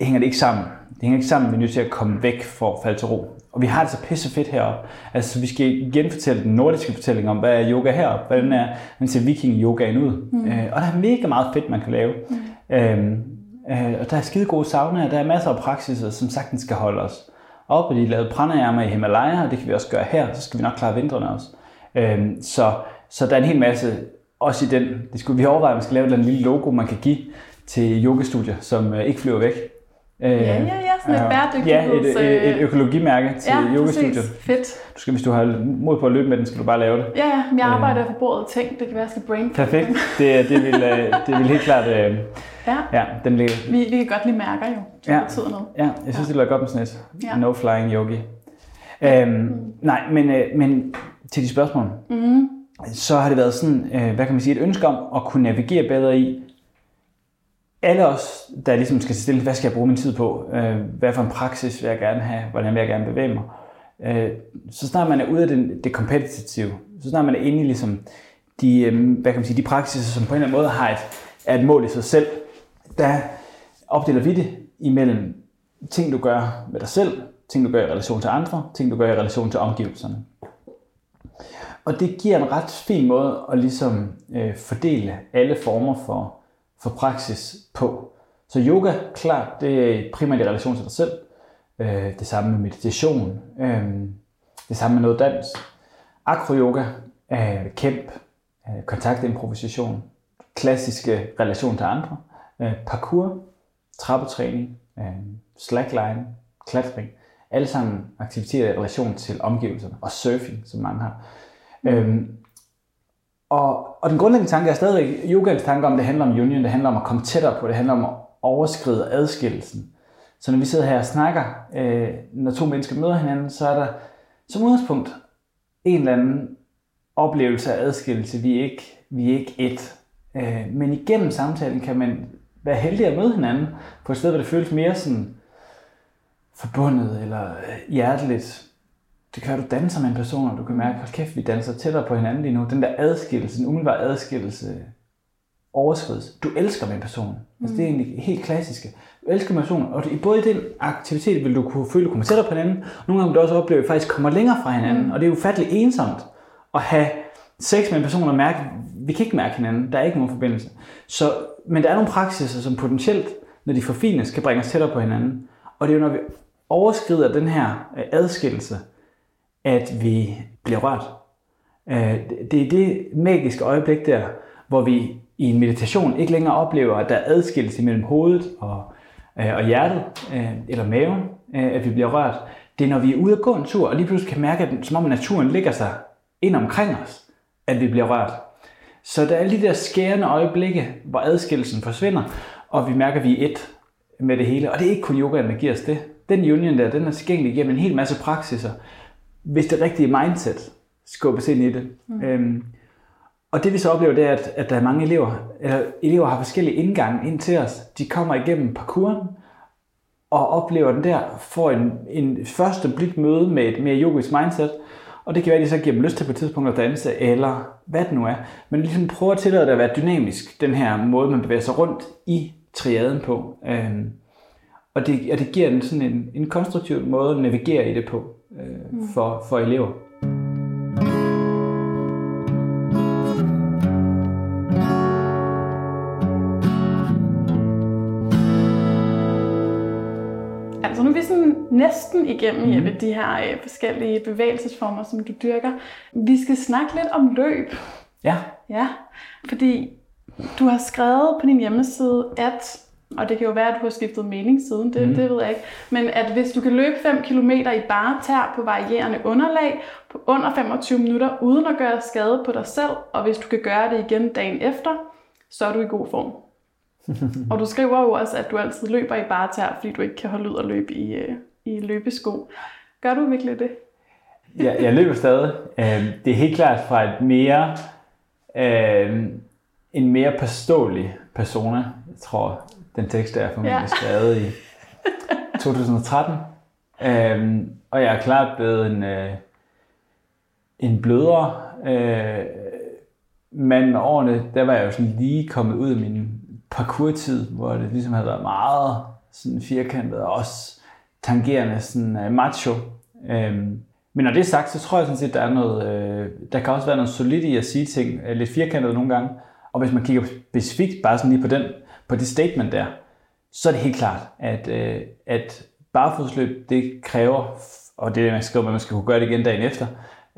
Speaker 2: hænger det ikke sammen. Det hænger ikke sammen, vi er nødt til at komme væk for at falde til ro. Og vi har det så pisse fedt heroppe. Altså, vi skal genfortælle den nordiske fortælling om, hvad er yoga heroppe? Hvordan er, hvordan ser viking-yogaen ud? Mm. Øh, og der er mega meget fedt, man kan lave. Mm. Øhm, øh, og der er skide gode saunaer, der er masser af praksiser, som sagtens skal holde os oppe. De lavede pranayama i Himalaya, og det kan vi også gøre her. Så skal vi nok klare vintrene også. Øhm, så, så der er en hel masse, også i den, det skulle vi overveje, at vi skal lave en lille logo, man kan give til yogastudier, som øh, ikke flyver væk.
Speaker 1: Ja, ja, ja, sådan et
Speaker 2: bæredygtigheds... Ja, et, et, et økologimærke til ja, yogastudiet.
Speaker 1: fedt.
Speaker 2: Du skal, hvis du har mod på at løbe med den, skal du bare lave det.
Speaker 1: Ja, ja, jeg arbejder øh, for bordet ting, det kan være, jeg skal brain
Speaker 2: Perfekt, det, det, vil, øh, det vil helt klart... Øh,
Speaker 1: ja,
Speaker 2: ja den ligger.
Speaker 1: Vi, vi kan godt lide mærker jo, det ja. betyder noget.
Speaker 2: Ja, jeg synes, ja. det lyder godt med sådan et. Ja. No flying yogi. Øhm, mm. Nej, men, øh, men til de spørgsmål. Mm. Så har det været sådan, øh, hvad kan man sige, et ønske om at kunne navigere bedre i, alle os, der ligesom skal stille, hvad skal jeg bruge min tid på? Øh, hvad for en praksis vil jeg gerne have? Hvordan vil jeg gerne bevæge mig? øh, så snart man er ude af det, det kompetitive, så snart man er inde i ligesom de, øh, hvad kan man sige, de praksiser, som på en eller anden måde har et, er et mål i sig selv, der opdeler vi det imellem ting, du gør med dig selv, ting, du gør i relation til andre, ting, du gør i relation til omgivelserne. Og det giver en ret fin måde at ligesom øh, fordele alle former for, for praksis på. Så yoga, klart, det er primært i relation til dig selv. Øh, det samme med meditation. Øh, det samme med noget dans. Akroyoga, øh, kæmp, øh, kontaktimprovisation, klassiske relation til andre. Øh, parkour, trappetræning, øh, slackline, klatring. Alle sammen aktiviteter i relation til omgivelserne. Og surfing, som mange har. Øhm, og, og den grundlæggende tanke er stadigvæk, yogaens tanke om, det handler om union, det handler om at komme tættere på, det handler om at overskride adskillelsen. Så når vi sidder her og snakker, øh, når to mennesker møder hinanden, så er der som udgangspunkt en eller anden oplevelse af adskillelse. Vi er ikke, vi er ikke et. Øh, men igennem samtalen kan man være heldig at møde hinanden på et sted, hvor det føles mere sådan forbundet eller hjerteligt det kan du danser med en person, og du kan mærke, at kæft, vi danser tættere på hinanden lige nu. Den der adskillelse, den umiddelbare adskillelse, overskrides. Du elsker med en person. Mm. Altså, det er egentlig helt klassiske. Du elsker med en person, og det, både i den aktivitet vil du kunne føle, at du kommer tættere på hinanden. Nogle gange vil du også opleve, at vi faktisk kommer længere fra hinanden. Mm. Og det er ufatteligt ensomt at have sex med en person og mærke, vi kan ikke mærke hinanden. Der er ikke nogen forbindelse. Så, men der er nogle praksiser, som potentielt, når de forfines, kan bringe os tættere på hinanden. Og det er jo, når vi overskrider den her øh, adskillelse, at vi bliver rørt. Øh, det er det magiske øjeblik der, hvor vi i en meditation ikke længere oplever, at der er adskillelse mellem hovedet og, øh, og hjertet, øh, eller maven, at vi bliver rørt. Det er, når vi er ude at gå en tur, og lige pludselig kan mærke, at som om naturen ligger sig ind omkring os, at vi bliver rørt. Så der er de der skærende øjeblikke, hvor adskillelsen forsvinder, og vi mærker, at vi er et med det hele. Og det er ikke kun yogaen, der giver os det. Den union der, den er tilgængelig gennem en hel masse praksiser, hvis det rigtige mindset skubbes ind i det. Mm. Øhm, og det vi så oplever, det er, at, at der er mange elever, eller elever har forskellige indgange ind til os. De kommer igennem parkouren, og oplever den der, får en, en første blik møde med et mere yogisk mindset, og det kan være, at de så giver dem lyst til på et tidspunkt at danse, eller hvad det nu er. Men ligesom prøver at tillade det at være dynamisk, den her måde, man bevæger sig rundt i triaden på. Øhm, og, det, og det giver en, sådan en, en konstruktiv måde at navigere i det på øh, mm. for, for elever.
Speaker 1: Altså nu er vi sådan næsten igennem mm. Jeppe, de her øh, forskellige bevægelsesformer, som du dyrker. Vi skal snakke lidt om løb.
Speaker 2: Ja.
Speaker 1: Ja, fordi du har skrevet på din hjemmeside, at og det kan jo være, at du har skiftet mening siden, det, mm. det ved jeg ikke. Men at hvis du kan løbe 5 km i bare tær på varierende underlag på under 25 minutter, uden at gøre skade på dig selv, og hvis du kan gøre det igen dagen efter, så er du i god form. og du skriver jo også, at du altid løber i bare tær, fordi du ikke kan holde ud og løbe i, øh, i løbesko. Gør du virkelig det?
Speaker 2: ja, jeg løber stadig. Øhm, det er helt klart fra et mere, øh, en mere påståelig persona. Jeg tror, den tekst er formentlig ja. skrevet i 2013. Øhm, og jeg er klart blevet en, øh, en blødere øh, mand med årene. Der var jeg jo sådan lige kommet ud af min parkourtid, hvor det ligesom havde været meget sådan firkantet og også tangerende sådan uh, macho. Øhm, men når det er sagt, så tror jeg sådan set, der er noget, øh, der kan også være noget solidt i at sige ting, øh, lidt firkantet nogle gange. Og hvis man kigger specifikt bare sådan lige på den på det statement der, så er det helt klart, at, øh, at barfodsløb, det kræver, og det er det, man skriver, at man skal kunne gøre det igen dagen efter,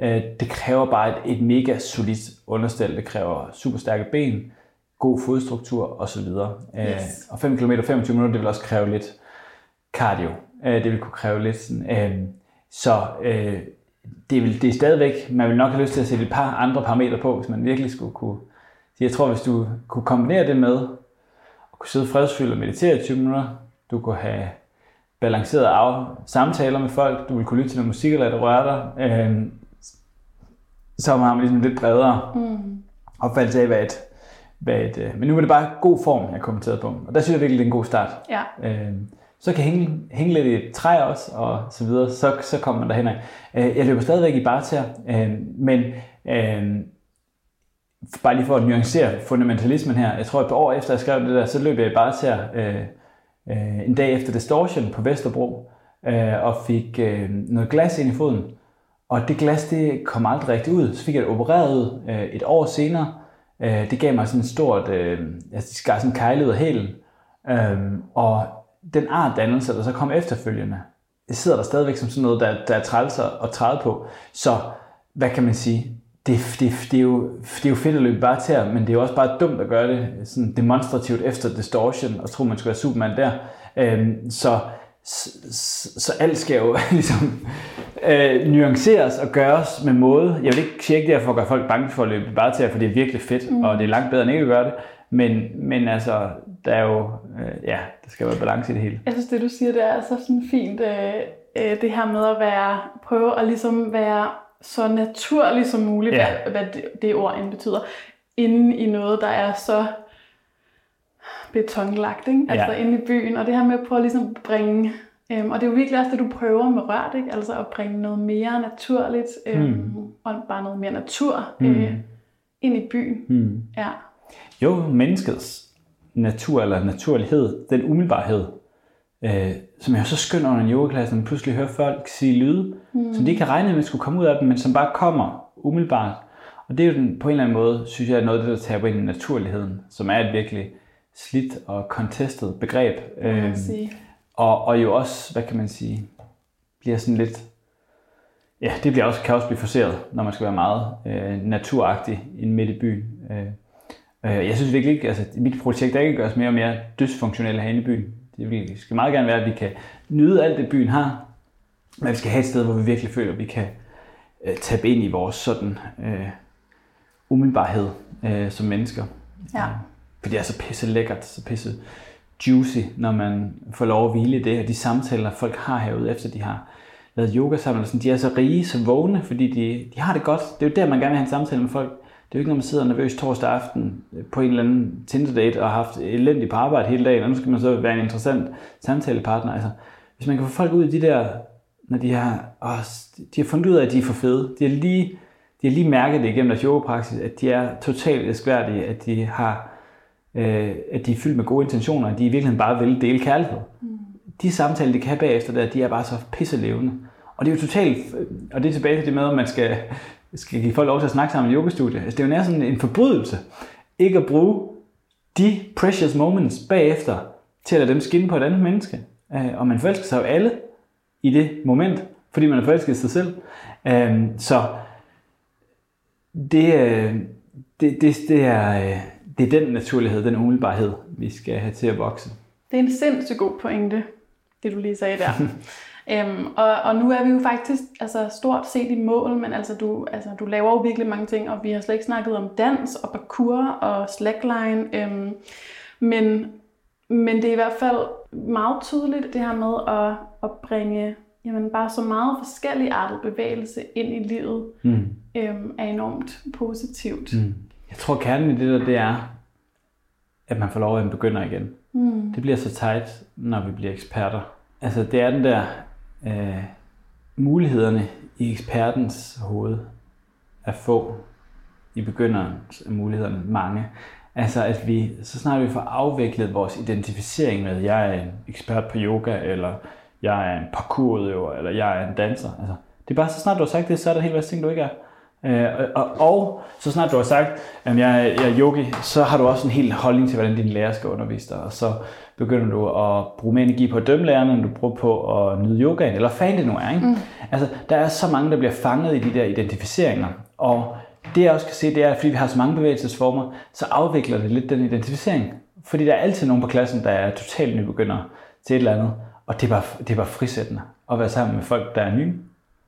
Speaker 2: øh, det kræver bare et, et mega solidt understel. Det kræver super stærke ben, god fodstruktur osv. Øh, yes. Og 5 km 25 minutter, det vil også kræve lidt cardio. Øh, det vil kunne kræve lidt sådan. Øh, så øh, det, vil, det er stadigvæk, man vil nok have lyst til at sætte et par andre parametre på, hvis man virkelig skulle kunne. Jeg tror, hvis du kunne kombinere det med kunne sidde fredsfyldt og meditere i 20 minutter. Du kunne have balanceret af samtaler med folk. Du ville kunne lytte til noget musik, eller det røre dig. Øh, så har man ligesom lidt bredere mm. opfattelse af, hvad et, hvad et, øh, men nu er det bare god form, jeg kommenteret på. Og der synes jeg virkelig, det er en god start.
Speaker 1: Ja.
Speaker 2: Øh, så kan hænge, hænge lidt i et træ også, og så videre, så, så kommer man derhen. Øh, jeg løber stadigvæk i barter, øh, men øh, bare lige for at nuancere fundamentalismen her, jeg tror et par år efter jeg skrev det der, så løb jeg bare til øh, øh, en dag efter Distortion på Vesterbro, øh, og fik øh, noget glas ind i foden. Og det glas, det kom aldrig rigtigt ud. Så fik jeg det opereret ud øh, et år senere. Øh, det gav mig sådan et stort, øh, altså de skar sådan kejle ud af hælen. Øh, og den artdannelse, der så kom efterfølgende, det sidder der stadigvæk som sådan noget, der, der er træls at træde på. Så hvad kan man sige? Det, det, det, er jo, det er jo fedt at løbe bare til, men det er jo også bare dumt at gøre det sådan demonstrativt efter distortion, og tro, man skal være Superman der. Øhm, så, så, så alt skal jo ligesom øh, nuanceres og gøres med måde. Jeg vil ikke sige ikke det for at gøre folk bange for at løbe bare til, for det er virkelig fedt, mm. og det er langt bedre end ikke at gøre det. Men, men altså, der er jo, øh, ja, der skal være balance i det hele.
Speaker 1: Jeg synes, det du siger, det er så sådan fint, øh, øh, det her med at være, prøve at ligesom være så naturlig som muligt, ja. hvad, hvad det, det ord end betyder, inde i noget, der er så betonlagt, ikke? altså ja. inde i byen. Og det her med at prøve at ligesom bringe, øhm, og det er jo virkelig også det, du prøver med rørt, ikke? altså at bringe noget mere naturligt, øhm, hmm. og bare noget mere natur hmm. øh, ind i byen. Hmm. Ja.
Speaker 2: Jo, menneskets natur eller naturlighed, den umiddelbarhed, øh, som jo så skøn under en yogaklasse, når man pludselig hører folk sige lyde, mm. som de ikke kan regne med, at skulle komme ud af dem, men som bare kommer umiddelbart. Og det er jo den, på en eller anden måde, synes jeg, er noget af det, der taber ind i naturligheden, som er et virkelig slidt og contested begreb.
Speaker 1: Øh,
Speaker 2: og, og jo også, hvad kan man sige, bliver sådan lidt, ja, det bliver også, kan også blive forseret, når man skal være meget øh, naturagtig inde midt i byen. Øh, Øh, jeg synes virkelig ikke, altså mit projekt er ikke at gøre os mere og mere dysfunktionelle herinde i byen. Det skal meget gerne være, at vi kan nyde alt det, byen har, men vi skal have et sted, hvor vi virkelig føler, at vi kan øh, tabe ind i vores sådan øh, umiddelbarhed øh, som mennesker.
Speaker 1: Ja.
Speaker 2: Fordi det er så pisse lækkert, så pisse juicy, når man får lov at hvile i det, og de samtaler, folk har herude, efter de har lavet yoga sammen, sådan, de er så rige, så vågne, fordi de, de har det godt. Det er jo der, man gerne vil have en samtale med folk. Det er jo ikke, når man sidder nervøs torsdag aften på en eller anden Tinder-date og har haft elendigt på arbejde hele dagen, og nu skal man så være en interessant samtalepartner. Altså, hvis man kan få folk ud i de der, når de har, åh, de har fundet ud af, at de er for fede, de har lige, de har lige mærket det igennem deres yogapraksis, at de er totalt elskværdige, at de har øh, at de er fyldt med gode intentioner, at de i virkeligheden bare vil dele kærlighed. Mm. De samtaler, de kan have bagefter, der, de er bare så pisselevende. Og det er jo totalt, og det er tilbage til det med, at man skal skal give folk lov til at snakke sammen i yogastudie. Altså, det er jo sådan en forbrydelse, ikke at bruge de precious moments bagefter, til at lade dem skinne på et andet menneske. Øh, og man forelsker sig jo alle i det moment, fordi man er forelsket sig selv. Øh, så det, øh, det, det, det, er, det er den naturlighed, den umiddelbarhed, vi skal have til at vokse.
Speaker 1: Det er en sindssygt god pointe, det du lige sagde der. Øhm, og, og nu er vi jo faktisk altså, stort set i mål, men altså, du, altså, du laver jo virkelig mange ting, og vi har slet ikke snakket om dans og parkour og slackline. Øhm, men, men det er i hvert fald meget tydeligt, det her med at, at bringe jamen, bare så meget forskellig artet bevægelse ind i livet, mm. øhm, er enormt positivt. Mm.
Speaker 2: Jeg tror, kernen i det der, det er, at man får lov at begynde igen. Mm. Det bliver så tight, når vi bliver eksperter. Altså, det er den der øh, mulighederne i ekspertens hoved er få. I begynderen er mulighederne mange. Altså at vi, så snart vi får afviklet vores identificering med, jeg er en ekspert på yoga, eller jeg er en parkourudøver, eller jeg er en danser. Altså, det er bare, så snart du har sagt det, så er der helt hvad ting, du ikke er. Øh, og, og så snart du har sagt, at jeg, jeg er yogi, så har du også en helt holdning til, hvordan din lærer skal undervise dig. Og så begynder du at bruge mere energi på at dømme lærerne, end du bruger på at nyde yogaen, eller hvad det nu er. Ikke? Mm. Altså, der er så mange, der bliver fanget i de der identificeringer. Og det jeg også kan se, det er, at fordi vi har så mange bevægelsesformer, så afvikler det lidt den identificering. Fordi der er altid nogen på klassen, der er totalt nybegyndere til et eller andet. Og det er bare, det er bare frisættende at være sammen med folk, der er nye.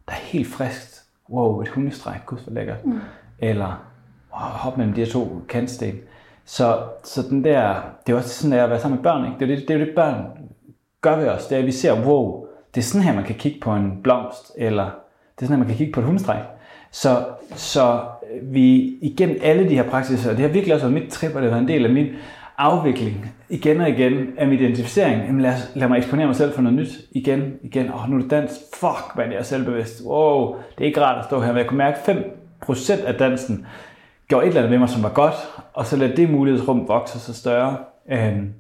Speaker 2: Der er helt friskt. Wow, et hundestræk, gud for lækkert. Mm. Eller wow, hop mellem de her to kantsten. Så, så den der, det er også sådan, at være sammen med børn. Ikke? Det, er det, det er det, børn gør ved os. Det er, at vi ser, wow, det er sådan her, man kan kigge på en blomst, eller det er sådan her, man kan kigge på et hundestræk. Så, så vi igennem alle de her praksiser, og det har virkelig også været mit trip, og det har været en del af min afvikling igen og igen af min identificering. Jamen lad, lad mig eksponere mig selv for noget nyt igen, igen. Åh, oh, nu er det dans. Fuck, man, jeg er selvbevidst. Wow, det er ikke rart at stå her. Men jeg kunne mærke 5% af dansen gjorde et eller andet ved mig, som var godt, og så lad det mulighedsrum vokse så større. Øhm,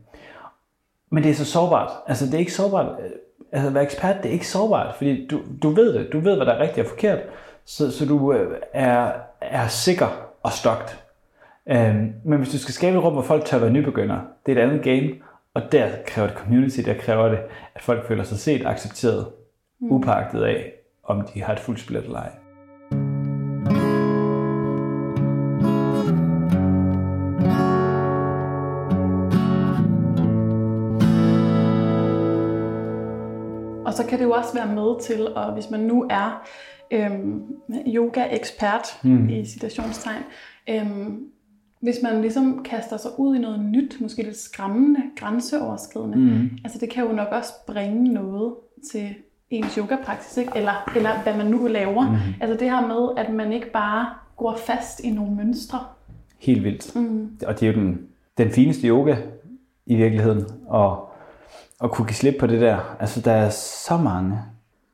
Speaker 2: men det er så sårbart. Altså, det er ikke sårbart. Øh, altså, at være ekspert, det er ikke sårbart, fordi du, du ved det. Du ved, hvad der er rigtigt og forkert. Så, så du øh, er, er sikker og stokt. Øhm, men hvis du skal skabe et rum, hvor folk tør være nybegyndere, det er et andet game, og der kræver det community, der kræver det, at folk føler sig set, accepteret, mm. upagtet af, om de har et fuldt spil eller ej.
Speaker 1: Og så kan det jo også være med til, og hvis man nu er øhm, yoga-ekspert mm. i citationstegn, øhm, hvis man ligesom kaster sig ud i noget nyt, måske lidt skræmmende, grænseoverskridende, mm. altså det kan jo nok også bringe noget til ens yogapraksis, ikke? Eller, eller hvad man nu laver. Mm. Altså det her med, at man ikke bare går fast i nogle mønstre.
Speaker 2: Helt vildt. Mm. Og det er jo den, den fineste yoga i virkeligheden, og at kunne give slip på det der. Altså, der er så mange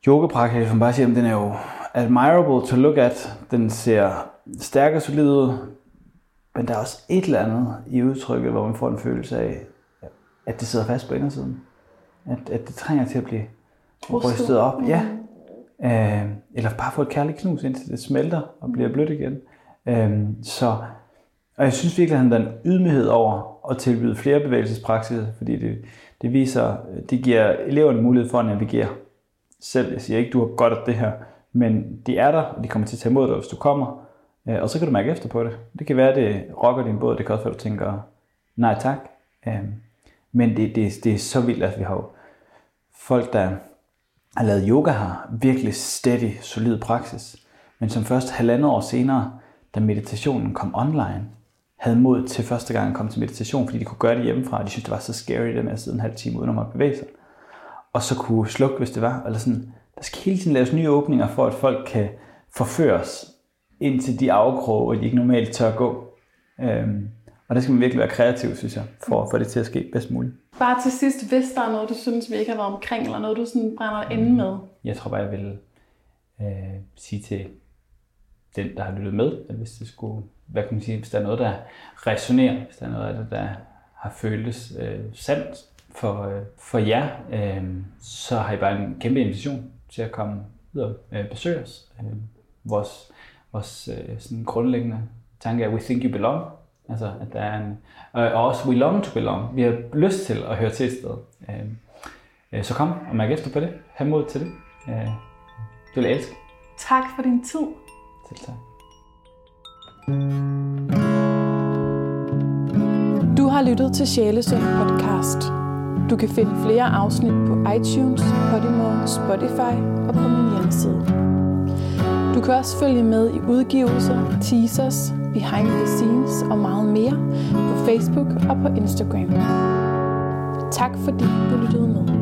Speaker 2: yogapraktikker, som bare siger, at den er jo admirable to look at. Den ser stærk og solid ud, men der er også et eller andet i udtrykket, hvor man får en følelse af, at det sidder fast på indersiden. At, at det trænger til at blive rystet op. Ja. Øh, eller bare få et kærligt knus, indtil det smelter og bliver blødt igen. Øh, så, og jeg synes virkelig, at der er en ydmyghed over at tilbyde flere bevægelsespraksiser, fordi det, det viser, det giver eleverne mulighed for at navigere selv. Jeg siger ikke, du har godt af det her, men de er der, og de kommer til at tage imod dig, hvis du kommer. Øh, og så kan du mærke efter på det. Det kan være, at det rokker din båd. Det kan også være, at du tænker, nej tak. Øh, men det, det, det er så vildt, at vi har folk, der har lavet yoga her, virkelig steady, solid praksis. Men som først halvandet år senere, da meditationen kom online, havde mod til første gang at komme til meditation, fordi de kunne gøre det hjemmefra, og de synes, det var så scary, det med at sidde en halv time uden at bevæge sig. Og så kunne slukke, hvis det var. Eller sådan, der skal hele tiden laves nye åbninger, for at folk kan forføres ind til de afkroge, hvor de ikke normalt tør gå. Øhm, og der skal man virkelig være kreativ, synes jeg, for at få det til at ske bedst muligt.
Speaker 1: Bare til sidst, hvis der er noget, du synes, vi ikke har været omkring, eller noget, du sådan brænder inde med?
Speaker 2: Jeg tror bare, jeg vil øh, sige til den, der har lyttet med, at hvis det skulle hvad kan man sige, hvis der er noget, der resonerer, hvis der er noget af det, der har føltes øh, sandt for, øh, for jer, øh, så har I bare en kæmpe invitation til at komme ud og øh, besøge os. Øh, vores vores øh, sådan grundlæggende tanke er, we think you belong. Altså, at der er en, og også we long to belong. Vi har lyst til at høre til et sted. Øh, øh, så kom og mærk efter på det. Ha' mod til det. Øh, det vil jeg elske.
Speaker 1: Tak for din tid.
Speaker 2: Selv tak.
Speaker 1: Du har lyttet til Sjælesund podcast. Du kan finde flere afsnit på iTunes, Podimo, Spotify og på min hjemmeside. Du kan også følge med i udgivelser, teasers, behind the scenes og meget mere på Facebook og på Instagram. Tak fordi du lyttede med.